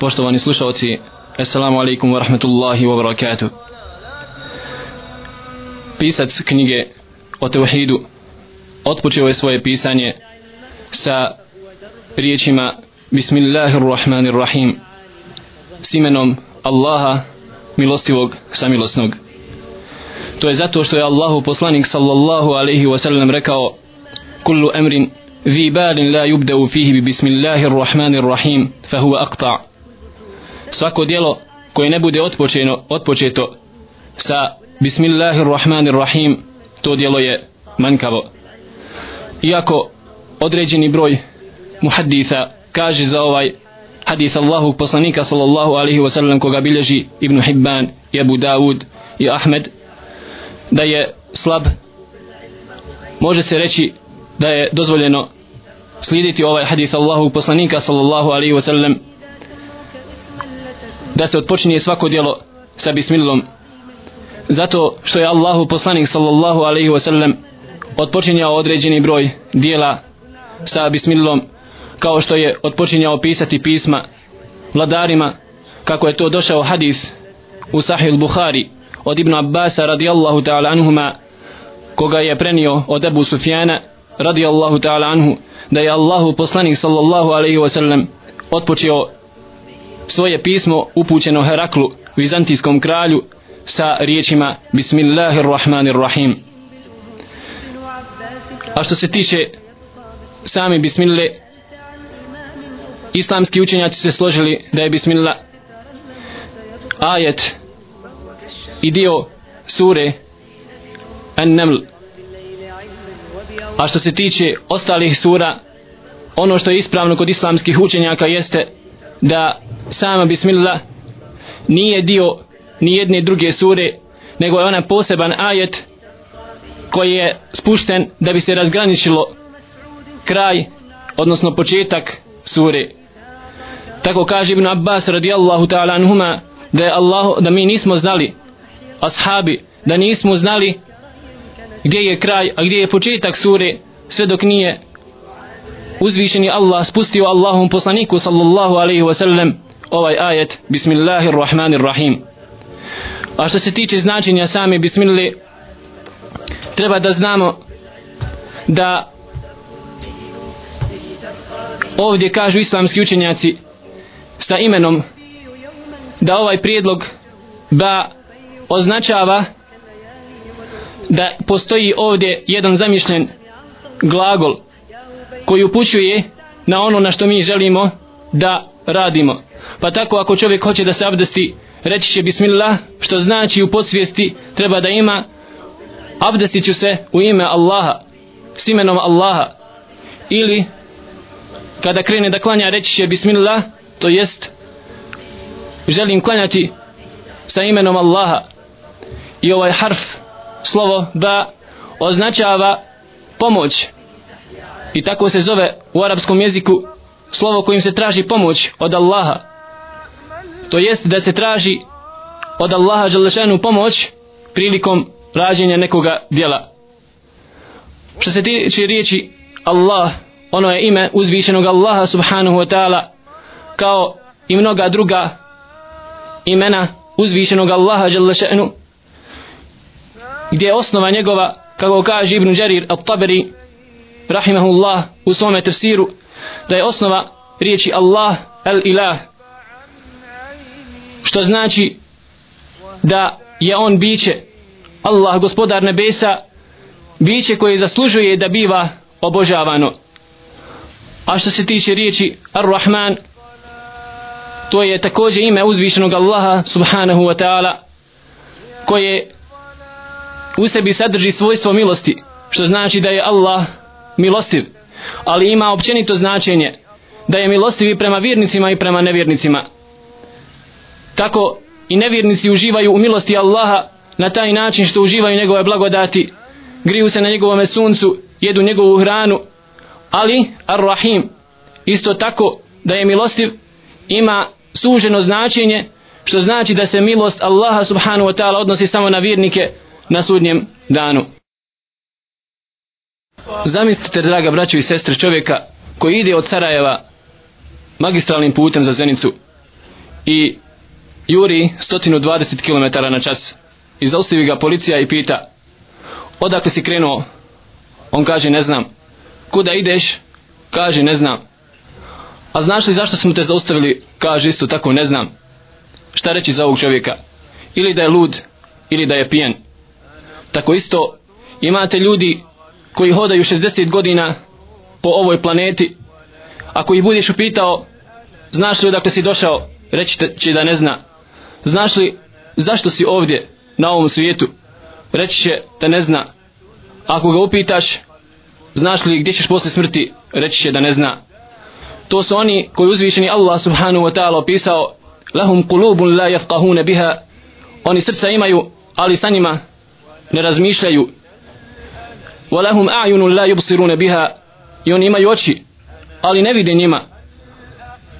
Poštovani slušalci, Assalamu alaikum wa rahmatullahi wa barakatuh. Pisac knjige o Teuhidu otpočeo je svoje pisanje sa riječima Bismillahirrahmanirrahim s imenom Allaha milostivog samilosnog. To je zato što je Allahu poslanik sallallahu alaihi wa sallam rekao Kullu emrin ذي بال لا يبدأ فيه بسم الله الرحمن الرحيم فهو أقطع svako djelo koje ne bude otpočeno, otpočeto sa Bismillahirrahmanirrahim to djelo je manjkavo. Iako određeni broj muhaddisa kaže za ovaj hadith Allahu poslanika sallallahu alaihi wasallam koga bilježi Ibn Hibban i Abu Dawud i Ahmed da je slab može se reći da je dozvoljeno slijediti ovaj hadith Allahu poslanika sallallahu alaihi wasallam da se odpočinje svako djelo sa bismilom zato što je Allahu poslanik sallallahu alaihi wasallam otpočinjao određeni broj dijela sa bismilom kao što je otpočinjao pisati pisma vladarima kako je to došao hadis u sahih Bukhari od Ibn Abbasa radijallahu ta'ala anhuma koga je prenio od Ebu Sufjana radijallahu ta'ala anhu da je Allahu poslanik sallallahu alaihi wasallam otpočeo svoje pismo upućeno Heraklu vizantijskom kralju sa riječima Bismillahirrahmanirrahim a što se tiče sami Bismille islamski učenjaci se složili da je Bismillah ajet i dio sure An-Naml. A što se tiče ostalih sura ono što je ispravno kod islamskih učenjaka jeste da sama bismillah nije dio ni jedne druge sure nego je ona poseban ajet koji je spušten da bi se razgraničilo kraj odnosno početak sure. Tako kaže Ibn Abbas radijallahu ta'ala anhuma da je Allah da mi nismo znali ashabi da nismo znali gdje je kraj a gdje je početak sure sve dok nije uzvišeni Allah spustio Allahom poslaniku sallallahu alaihi wasallam sallam ovaj ajet Bismillahirrahmanirrahim a što se tiče značenja same Bismillah treba da znamo da ovdje kažu islamski učenjaci sa imenom da ovaj prijedlog ba označava da postoji ovdje jedan zamišljen glagol koji upućuje na ono na što mi želimo da radimo. Pa tako ako čovjek hoće da se abdesti, reći će bismillah, što znači u podsvijesti treba da ima abdestit ću se u ime Allaha, s imenom Allaha. Ili kada krene da klanja reći će bismillah, to jest želim klanjati sa imenom Allaha. I ovaj harf, slovo ba, označava pomoć i tako se zove u arapskom jeziku slovo kojim se traži pomoć od Allaha to jest da se traži od Allaha Đalešanu pomoć prilikom rađenja nekoga djela. Što se tiče riječi Allah ono je ime uzvišenog Allaha subhanahu wa ta'ala kao i mnoga druga imena uzvišenog Allaha Đalešanu gdje je osnova njegova kako kaže Ibn Đarir al-Taberi rahimahullah u svome tefsiru da je osnova riječi Allah el ilah što znači da je on biće Allah gospodar nebesa biće koje zaslužuje da biva obožavano. A što se tiče riječi Ar-Rahman to je također ime uzvišenog Allaha subhanahu wa ta'ala koje u sebi sadrži svojstvo milosti što znači da je Allah milostiv. Ali ima općenito značenje da je milostiv i prema vjernicima i prema nevjernicima tako i nevjernici uživaju u milosti Allaha na taj način što uživaju njegove blagodati griju se na njegovom suncu jedu njegovu hranu ali Ar-Rahim isto tako da je milostiv ima suženo značenje što znači da se milost Allaha subhanahu wa ta'ala odnosi samo na vjernike na sudnjem danu. Zamislite draga braćo i sestre čovjeka koji ide od Sarajeva magistralnim putem za Zenicu i juri 120 km na čas. I zaustavi ga policija i pita odakle si krenuo? On kaže ne znam. Kuda ideš? Kaže ne znam. A znaš li zašto smo te zaustavili? Kaže isto tako ne znam. Šta reći za ovog čovjeka? Ili da je lud ili da je pijen. Tako isto imate ljudi koji hodaju 60 godina po ovoj planeti. Ako ih budeš upitao znaš li odakle si došao reći će da ne zna znaš li zašto si ovdje na ovom svijetu? Reći će da ne zna. Ako ga upitaš znaš li gdje ćeš posle smrti? Reći će da ne zna. To su oni koji uzvišeni Allah subhanahu wa ta'ala opisao lahum kulubun la jafqahune biha. Oni srca imaju ali sa njima ne razmišljaju. Wa lahum a'yunun la yubsiruna biha. I oni imaju oči ali ne vide njima.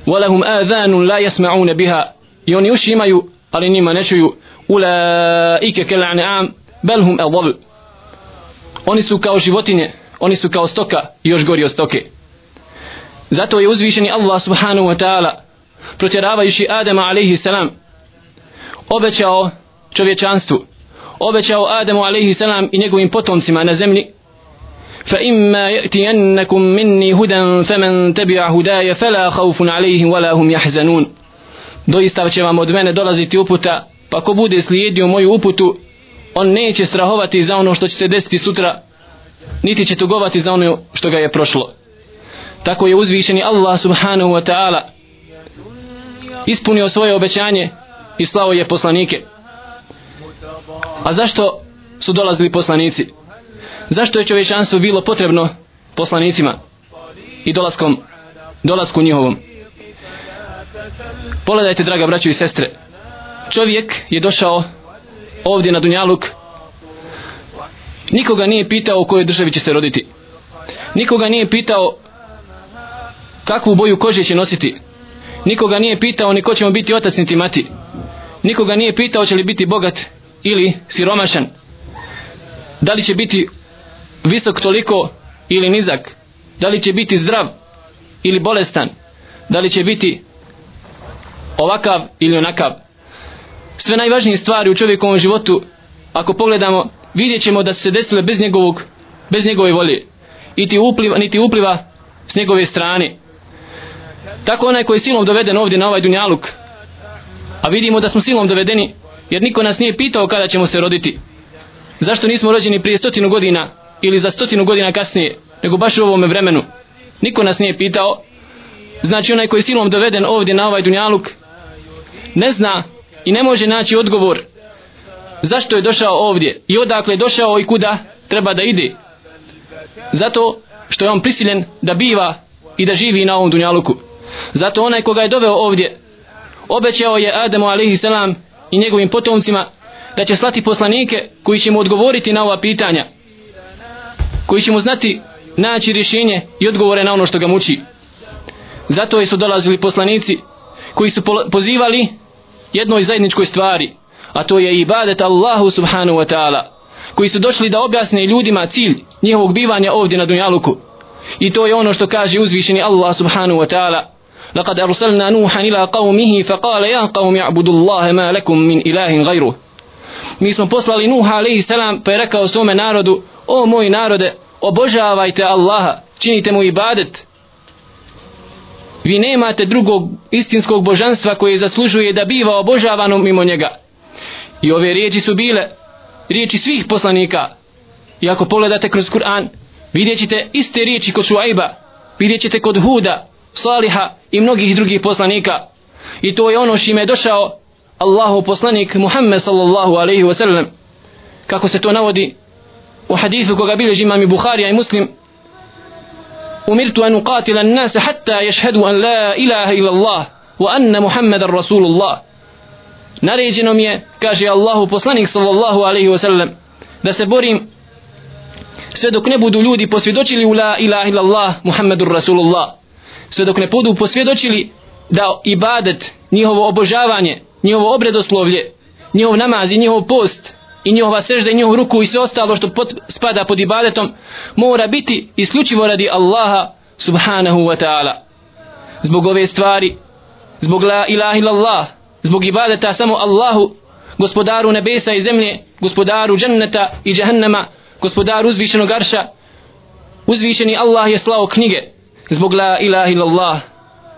Wa lahum adhanun la yasma'una biha i oni uši imaju ali njima ne čuju ulaike kal an'am bal hum adall oni su kao životinje oni su kao stoka i još gori od stoke zato je uzvišeni Allah subhanahu wa ta'ala protjeravajući Adama alaihi salam obećao čovječanstvu obećao Adamu alaihi salam i njegovim potomcima na zemlji فإما يأتينكم مني هدى فمن تبع هداي فلا خوف عليهم ولا هم يحزنون doista će vam od mene dolaziti uputa pa ko bude slijedio moju uputu on neće strahovati za ono što će se desiti sutra niti će tugovati za ono što ga je prošlo. Tako je uzvišeni Allah subhanahu wa ta'ala ispunio svoje obećanje i slavo je poslanike. A zašto su dolazili poslanici? Zašto je čovječanstvo bilo potrebno poslanicima i dolaskom dolasku njihovom? Pogledajte draga braćo i sestre čovjek je došao ovdje na Dunjaluk. Nikoga nije pitao u kojoj državi će se roditi. Nikoga nije pitao kakvu boju kože će nositi. Nikoga nije pitao ni ko će mu biti otac niti mati. Nikoga nije pitao će li biti bogat ili siromašan. Da li će biti visok toliko ili nizak. Da li će biti zdrav ili bolestan. Da li će biti ovakav ili onakav. Sve najvažnije stvari u čovjekovom životu ako pogledamo vidjet ćemo da su se desile bez njegovog bez njegove volje. Niti upliva, niti upliva s njegove strane. Tako onaj koji je silom doveden ovdje na ovaj dunjaluk a vidimo da smo silom dovedeni jer niko nas nije pitao kada ćemo se roditi. Zašto nismo rođeni prije stotinu godina ili za stotinu godina kasnije nego baš u ovome vremenu? Niko nas nije pitao. Znači onaj koji je silom doveden ovdje na ovaj dunjaluk ne zna i ne može naći odgovor zašto je došao ovdje i odakle je došao i kuda treba da ide. Zato što je on prisiljen da biva i da živi na ovom dunjaluku. Zato onaj koga je doveo ovdje obećao je Adamu alaihi selam i njegovim potomcima da će slati poslanike koji će mu odgovoriti na ova pitanja koji će mu znati naći rješenje i odgovore na ono što ga muči. Zato su dolazili poslanici koji su pozivali jednoj zajedničkoj stvari a to je ibadet Allahu subhanahu wa ta'ala koji su došli da objasne ljudima cilj njihovog bivanja ovdje na Dunjaluku i to je ono što kaže uzvišeni Allah subhanahu wa ta'ala لقد أرسلنا نوحا إلى قومه فقال يا قوم اعبدوا الله ما لكم من إله غيره mi smo poslali Nuha alaihi salam pa je rekao svome narodu o moj narode obožavajte Allaha činite mu ibadet Vi nemate drugog istinskog božanstva koje zaslužuje da biva obožavano mimo njega. I ove riječi su bile riječi svih poslanika. I ako pogledate kroz Kur'an vidjet ćete iste riječi kod Šuajba, vidjet ćete kod Huda Saliha i mnogih drugih poslanika. I to je ono šime je došao Allahu poslanik Muhammed sallallahu alaihi wa sallam kako se to navodi u hadithu koga bilježi imam i Bukharija i Muslim أمرت أن أقاتل الناس حتى an أن لا إله إلا الله وأن محمد رسول الله. نريجي نمي كاشي الله poslanik صلى الله عليه وسلم. da se borim sve dok ne budu ljudi posvjedočili u la ilaha illallah Muhammedur Rasulullah sve dok ne budu posvjedočili da ibadet, njihovo obožavanje njihovo obredoslovlje njihov namaz i njihov post i njihova sežda i njihov ruku i sve ostalo što pod, spada pod ibadetom mora biti isključivo radi Allaha subhanahu wa ta'ala. Zbog ove stvari zbog la ilaha illallah zbog ibadeta samo Allahu gospodaru nebesa i zemlje gospodaru dženneta i džahennama gospodaru uzvišenog arša uzvišeni Allah je slao knjige. Zbog la ilaha illallah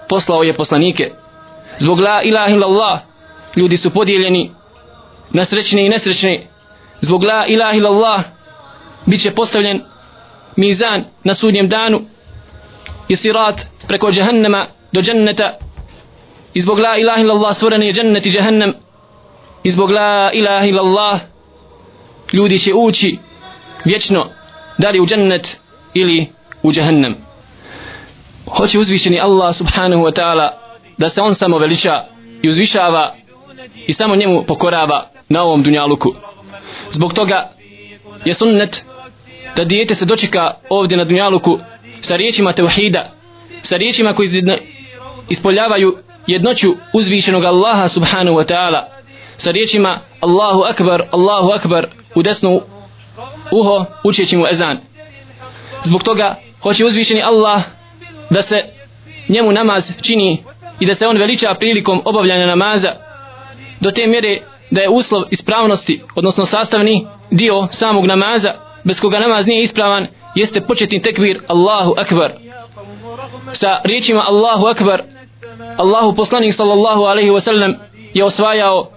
poslao je poslanike. Zbog la ilaha illallah ljudi su podijeljeni na srećne i nesrećni zbog la ilaha illallah bit će postavljen mizan na sudnjem danu i sirat preko džahannama do dženneta i zbog la ilaha illallah stvoren je džennet i džahannam i zbog la ilaha illallah ljudi će ući vječno da li u džennet ili u džahannam hoće uzvišeni Allah subhanahu wa ta'ala da se on samo veliča i uzvišava i samo njemu pokorava na ovom dunjaluku zbog toga je sunnet da dijete se dočeka ovdje na dunjaluku sa riječima tevhida sa riječima koji ispoljavaju jednoću uzvišenog Allaha subhanahu wa ta'ala sa riječima Allahu akbar, Allahu akbar u desnu uho učeći mu ezan. Zbog toga hoće uzvišeni Allah da se njemu namaz čini i da se on veliča prilikom obavljanja namaza. Do te mjere da je uslov ispravnosti odnosno sastavni dio samog namaza bez koga namaz nije ispravan jeste početni tekbir Allahu akbar. Sa riječima Allahu akbar Allahu poslanik sallallahu alaihi wasallam je osvajao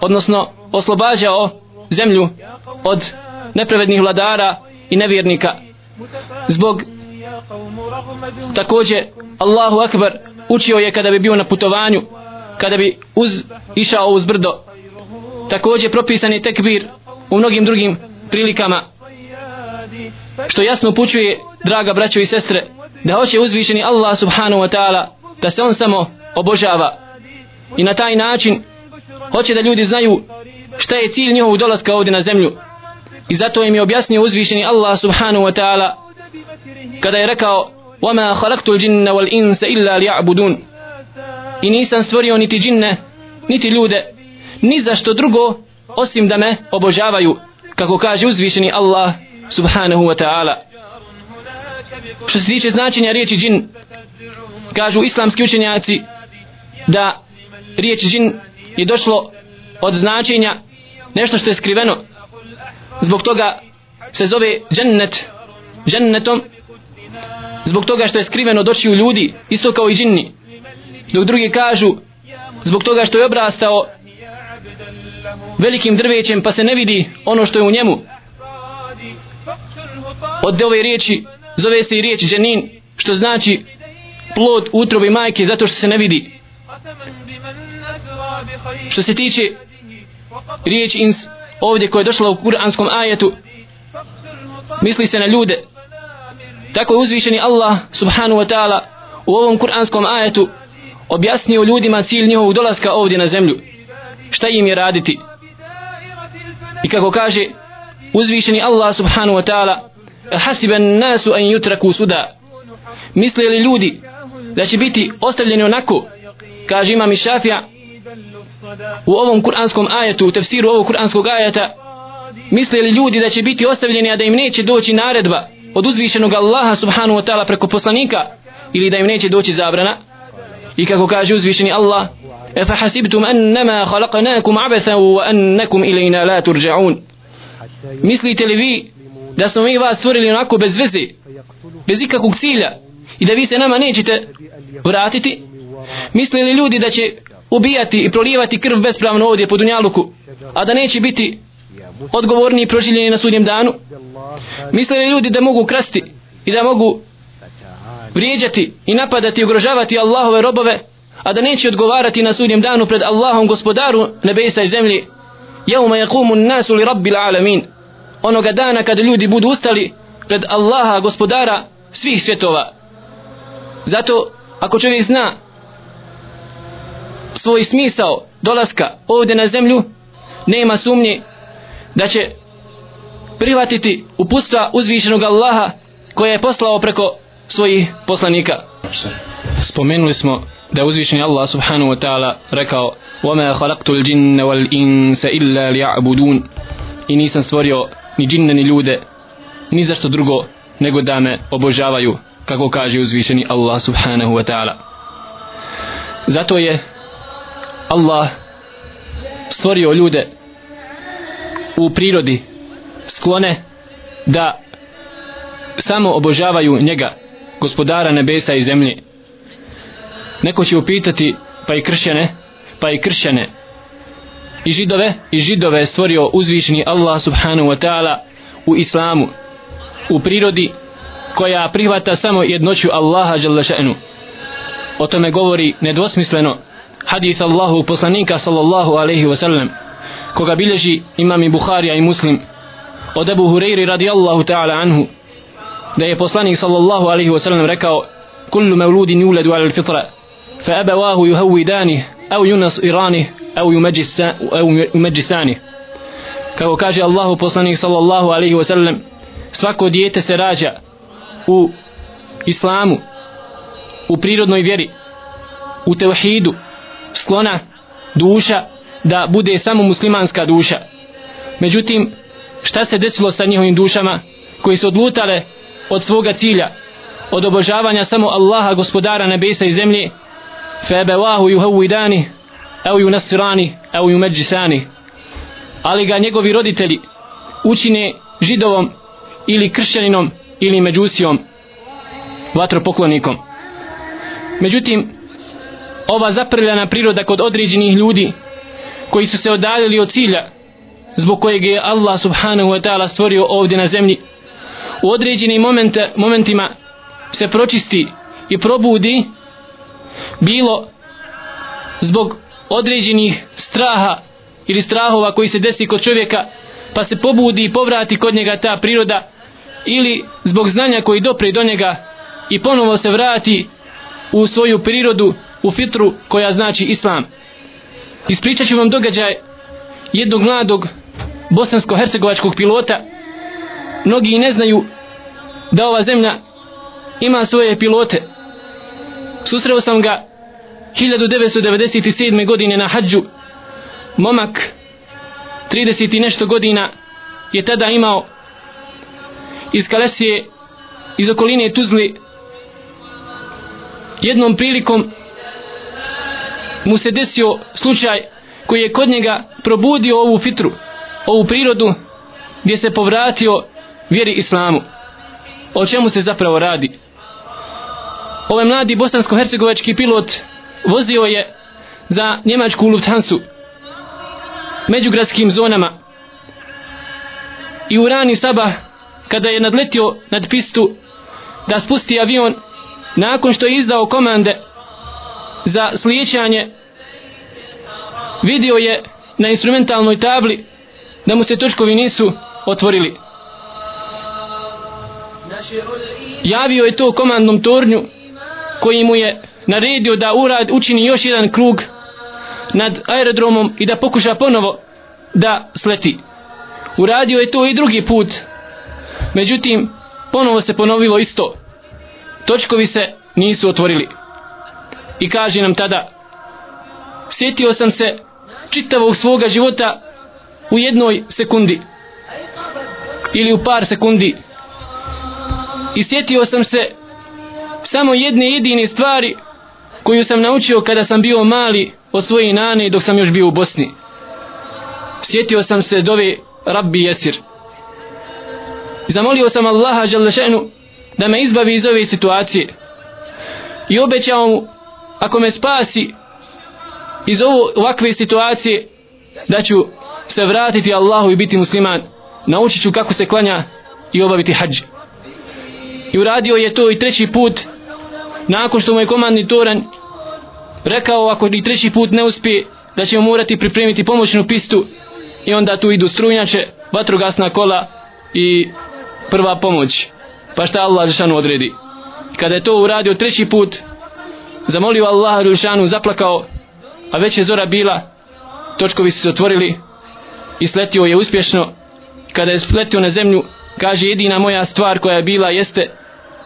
odnosno oslobađao zemlju od nepravednih vladara i nevjernika. Zbog također Allahu akbar učio je kada bi bio na putovanju kada bi uz, išao uz brdo. također propisan je tekbir u mnogim drugim prilikama što jasno upućuje draga braćo i sestre da hoće uzvišeni Allah subhanahu wa ta'ala da se on samo obožava i na taj način hoće da ljudi znaju šta je cilj njihovog dolaska ovdje na zemlju i zato im je objasnio uzvišeni Allah subhanahu wa ta'ala kada je rekao وَمَا خَلَقْتُ الْجِنَّ وَالْإِنسَ إِلَّا لِيَعْبُدُونَ i nisam stvorio niti džinne niti ljude ni za što drugo osim da me obožavaju kako kaže uzvišeni Allah subhanahu wa ta'ala. Što se tiče značenja riječi džin kažu islamski učenjaci da riječ džin je došlo od značenja nešto što je skriveno. Zbog toga se zove džennet džennetom. Zbog toga što je skriveno doći u ljudi isto kao i džinni. Dok drugi kažu zbog toga što je obrastao velikim drvećem pa se ne vidi ono što je u njemu. Od ove riječi zove se i riječ dženin što znači plod utrobi majke zato što se ne vidi. Što se tiče riječ ins ovdje koja je došla u kuranskom ajetu misli se na ljude. Tako je uzvišeni Allah subhanahu wa ta'ala u ovom kuranskom ajetu objasnio ljudima cilj njihovog dolaska ovdje na zemlju. Šta im je raditi? I kako kaže uzvišeni Allah subhanahu wa ta'ala hasiban nasu an yutraku suda. Misle li ljudi da će biti ostavljeni onako kaže imam Šafija u ovom kuranskom ajetu u tefsiru ovog kuranskog ajeta misle li ljudi da će biti ostavljeni a da im neće doći naredba od uzvišenog Allaha subhanahu wa ta'ala preko poslanika ili da im neće doći zabrana? I kako kaže uzvišeni Allah أفحسبتم أنما annama khalaqnakum وأنكم wa annakum ilayna la turja'un mislite li vi da smo mi vas stvorili onako bez veze bez ikakvog cilja i da vi se nama nećete vratiti? Misle li ljudi da će ubijati i prolijevati krv bespravno ovdje po Dunjaluku a da neće biti odgovorni i proživljeni na sudnjem danu? Misle li ljudi da mogu krasti i da mogu vrijeđati i napadati i ugrožavati Allahove robove? A da neće odgovarati na sudnjem danu pred Allahom gospodaru nebesa i zemlji. Jevma jakumu nasu li rabbil alamin. Onoga dana kada ljudi budu ustali pred Allaha gospodara svih svjetova. Zato ako čovjek zna svoj smisao dolaska ovdje na zemlju nema sumnje da će prihvatiti uputstva uzvišenog Allaha koje je poslao preko svojih poslanika. spomenuli smo da je uzvišeni Allah subhanahu wa ta'ala rekao وَمَا خَلَقْتُ الْجِنَّ وَالْإِنسَ إِلَّا لِيَعْبُدُونَ i nisam stvorio ni džinne ni ljude ni zašto drugo nego da me obožavaju kako kaže uzvišeni Allah subhanahu wa ta'ala zato je Allah stvorio ljude u prirodi sklone da samo obožavaju njega gospodara nebesa i zemlje. Neko će upitati pa i kršćane? Pa i kršćane? I židove? I židove je stvorio uzvišeni Allah subhanahu wa ta'ala u islamu u prirodi koja prihvata samo jednoću Allaha jalla še'nu. O tome govori nedvosmisleno hadith Allahu poslanika sallallahu alaihi wa sallam koga bilježi imam i Bukharija i Muslim od Ebu Hureyri radijallahu ta'ala anhu da je poslanik sallallahu alaihi wa sallam rekao kullu mevludin yuledu ala fitra fa abawahu yuhawidani au yunasirani au yumajisani. Kako kaže Allahu poslanik sallallahu alaihi wa sallam svako dijete se rađa u islamu u prirodnoj vjeri u tevhidu sklona duša da bude samo muslimanska duša. Međutim šta se desilo sa njihovim dušama koji su odlutale od svoga cilja od obožavanja samo Allaha gospodara nebesa i zemlje. Febevahu juhavidani au yunasirani au yumeđisani ali ga njegovi roditelji učine židovom ili kršćaninom ili međusijom vatropoklonikom. Međutim ova zaprljana priroda kod određenih ljudi koji su se odaljili od cilja zbog kojeg je Allah subhanahu wa ta'ala stvorio ovdje na zemlji u određenim momente, momentima se pročisti i probudi bilo zbog određenih straha ili strahova koji se desi kod čovjeka pa se pobudi i povrati kod njega ta priroda ili zbog znanja koji dopre do njega i ponovo se vrati u svoju prirodu u fitru koja znači islam. Ispričat ću vam događaj jednog mladog bosansko-hercegovačkog pilota mnogi ne znaju da ova zemlja ima svoje pilote susreo sam ga 1997. godine na hađu momak 30 i nešto godina je tada imao iz Kalesije iz okoline Tuzli jednom prilikom mu se desio slučaj koji je kod njega probudio ovu fitru ovu prirodu gdje se povratio vjeri islamu. O čemu se zapravo radi? Ovaj mladi bosansko-hercegovački pilot vozio je za njemačku Lufthansa međugradskim zonama. I u rani sabah kada je nadletio nad pistu da spusti avion nakon što je izdao komande za slijećanje vidio je na instrumentalnoj tabli da mu se točkovi nisu otvorili javio je to komandnom tornju koji mu je naredio da urad učini još jedan krug nad aerodromom i da pokuša ponovo da sleti. Uradio je to i drugi put međutim ponovo se ponovilo isto. Točkovi se nisu otvorili. I kaže nam tada sjetio sam se čitavog svoga života u jednoj sekundi ili u par sekundi i sjetio sam se samo jedne jedine stvari koju sam naučio kada sam bio mali od svoje nane dok sam još bio u Bosni. Sjetio sam se dove Rabbi Jesir zamolio sam Allaha Đalešenu da me izbavi iz ove situacije. I obećao mu ako me spasi iz ovo, ovakve situacije da ću se vratiti Allahu i biti musliman. Naučit ću kako se klanja i obaviti hađe i uradio je to i treći put nakon što mu je komandni toran rekao ako i treći put ne uspije da ćemo morati pripremiti pomoćnu pistu i onda tu idu strunjače vatrogasna kola i prva pomoć. Pa šta Allah Žešanu odredi? Kada je to uradio treći put zamolio Allah Žešanu zaplakao a već je zora bila točkovi su se otvorili i sletio je uspješno. Kada je sletio na zemlju kaže jedina moja stvar koja je bila jeste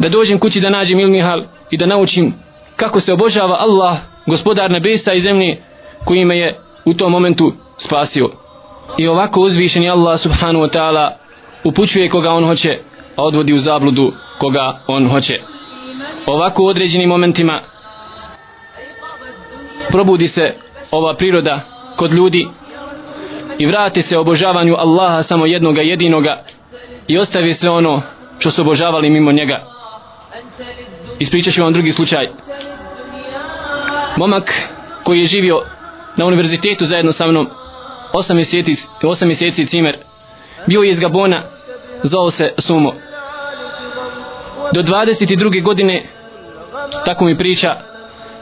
da dođem kući da nađem ilmihal i da naučim kako se obožava Allah gospodar nebesa i zemlje koji me je u tom momentu spasio. I ovako uzvišeni Allah subhanahu wa ta'ala upućuje koga on hoće a odvodi u zabludu koga on hoće. Ovako u određenim momentima probudi se ova priroda kod ljudi i vrati se obožavanju Allaha samo jednoga jedinoga i ostavi sve ono što su obožavali mimo njega ispričat ću vam drugi slučaj momak koji je živio na univerzitetu zajedno sa mnom 8 mjeseci, 8 mjeseci cimer bio je iz Gabona zvao se Sumo do 22. godine tako mi priča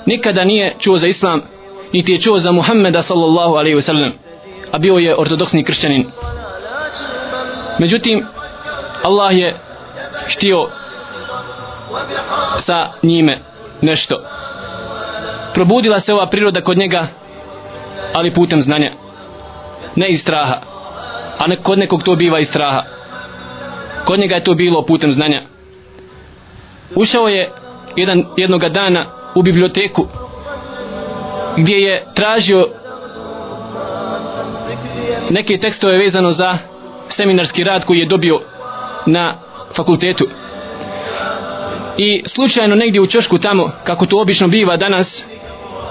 nikada nije čuo za islam niti je čuo za Muhammeda sallallahu alaihi wa sallam a bio je ortodoksni kršćanin međutim Allah je htio sa njime nešto. Probudila se ova priroda kod njega ali putem znanja ne iz straha. A ne, kod nekog to biva iz straha. Kod njega je to bilo putem znanja. Ušao je jedan, jednoga dana u biblioteku gdje je tražio neke tekstove vezano za seminarski rad koji je dobio na fakultetu i slučajno negdje u čošku tamo kako to obično biva danas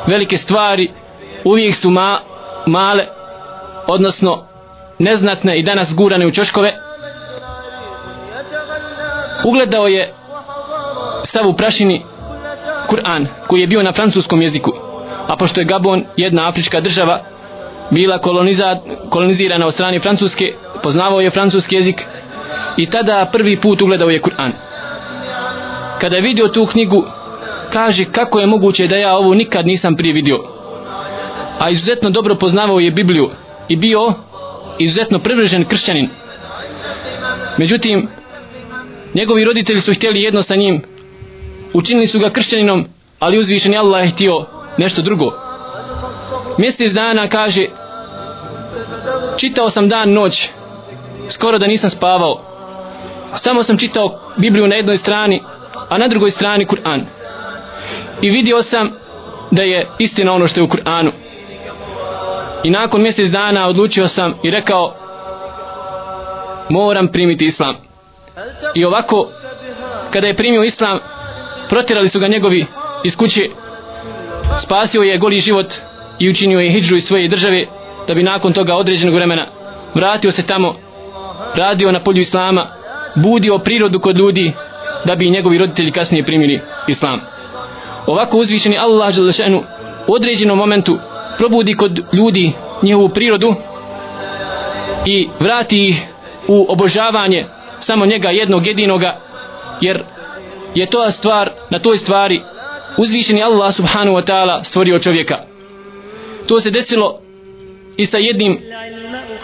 velike stvari uvijek su ma, male odnosno neznatne i danas gurane u čoškove ugledao je stav u prašini Kur'an koji je bio na francuskom jeziku. A pošto je Gabon jedna afrička država bila koloniza, kolonizirana od strane francuske poznavao je francuski jezik i tada prvi put ugledao je Kur'an kada je vidio tu knjigu kaže kako je moguće da ja ovo nikad nisam prije vidio? A izuzetno dobro poznavao je Bibliju i bio izuzetno privržen kršćanin. Međutim njegovi roditelji su htjeli jedno sa njim. Učinili su ga kršćaninom ali uzvišen Allah je htio nešto drugo. Mjesec dana kaže čitao sam dan noć skoro da nisam spavao. Samo sam čitao Bibliju na jednoj strani a na drugoj strani Kur'an. I vidio sam da je istina ono što je u Kur'anu. I nakon mjesec dana odlučio sam i rekao moram primiti islam. I ovako kada je primio islam protjerali su ga njegovi iz kuće. Spasio je goli život i učinio je hijđu iz svoje države da bi nakon toga određenog vremena vratio se tamo. Radio na polju islama budio prirodu kod ljudi da bi njegovi roditelji kasnije primili islam. Ovako uzvišeni Allah Đelešenu u određenom momentu probudi kod ljudi njihovu prirodu i vrati ih u obožavanje samo njega jednog jedinoga jer je to stvar na toj stvari uzvišeni Allah subhanahu wa ta'ala stvorio čovjeka. To se desilo i sa jednim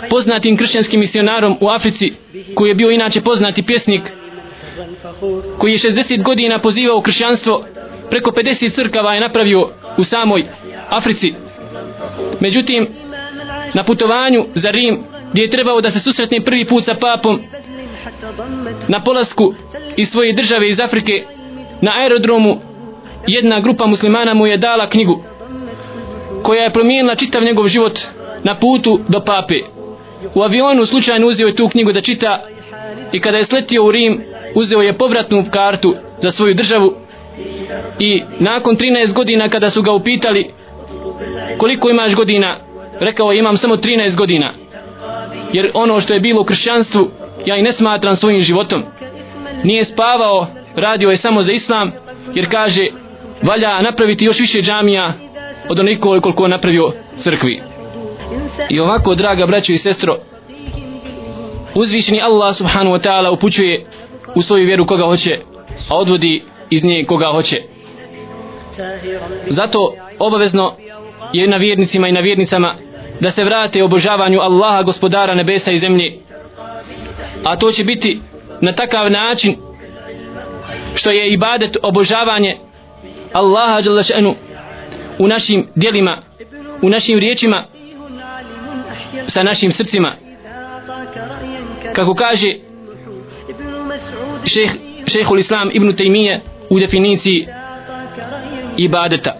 poznatim kršćanskim misionarom u Africi koji je bio inače poznati pjesnik koji je 60 godina pozivao kršćanstvo preko 50 crkava je napravio u samoj Africi. Međutim na putovanju za Rim gdje je trebao da se susretne prvi put sa papom na polasku iz svoje države iz Afrike na aerodromu jedna grupa muslimana mu je dala knjigu koja je promijenila čitav njegov život na putu do pape. U avionu slučajno uzeo je tu knjigu da čita i kada je sletio u Rim uzeo je povratnu kartu za svoju državu i nakon 13 godina kada su ga upitali koliko imaš godina? Rekao je imam samo 13 godina jer ono što je bilo u kršćanstvu ja i ne smatram svojim životom. Nije spavao radio je samo za islam jer kaže valja napraviti još više džamija od onoliko koliko je napravio crkvi. I ovako draga braćo i sestro uzvišeni Allah subhanahu wa ta'ala upućuje u svoju vjeru koga hoće a odvodi iz nje koga hoće. Zato obavezno je na vjernicima i na vjernicama da se vrate obožavanju Allaha gospodara nebesa i zemlje. A to će biti na takav način što je ibadet obožavanje Allaha u našim dijelima u našim riječima sa našim srcima. Kako kaže šeh, šehul islam ibn Taymiye u definiciji ibadeta.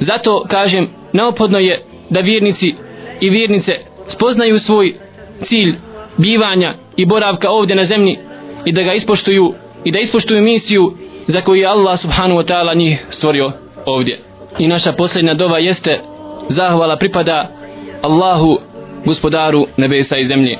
Zato kažem neophodno je da vjernici i vjernice spoznaju svoj cilj bivanja i boravka ovdje na zemlji i da ga ispoštuju i da ispoštuju misiju za koju je Allah subhanahu wa ta'ala njih stvorio ovdje. I naša posljednja dova jeste zahvala pripada Allahu gospodaru nebesa i zemlje.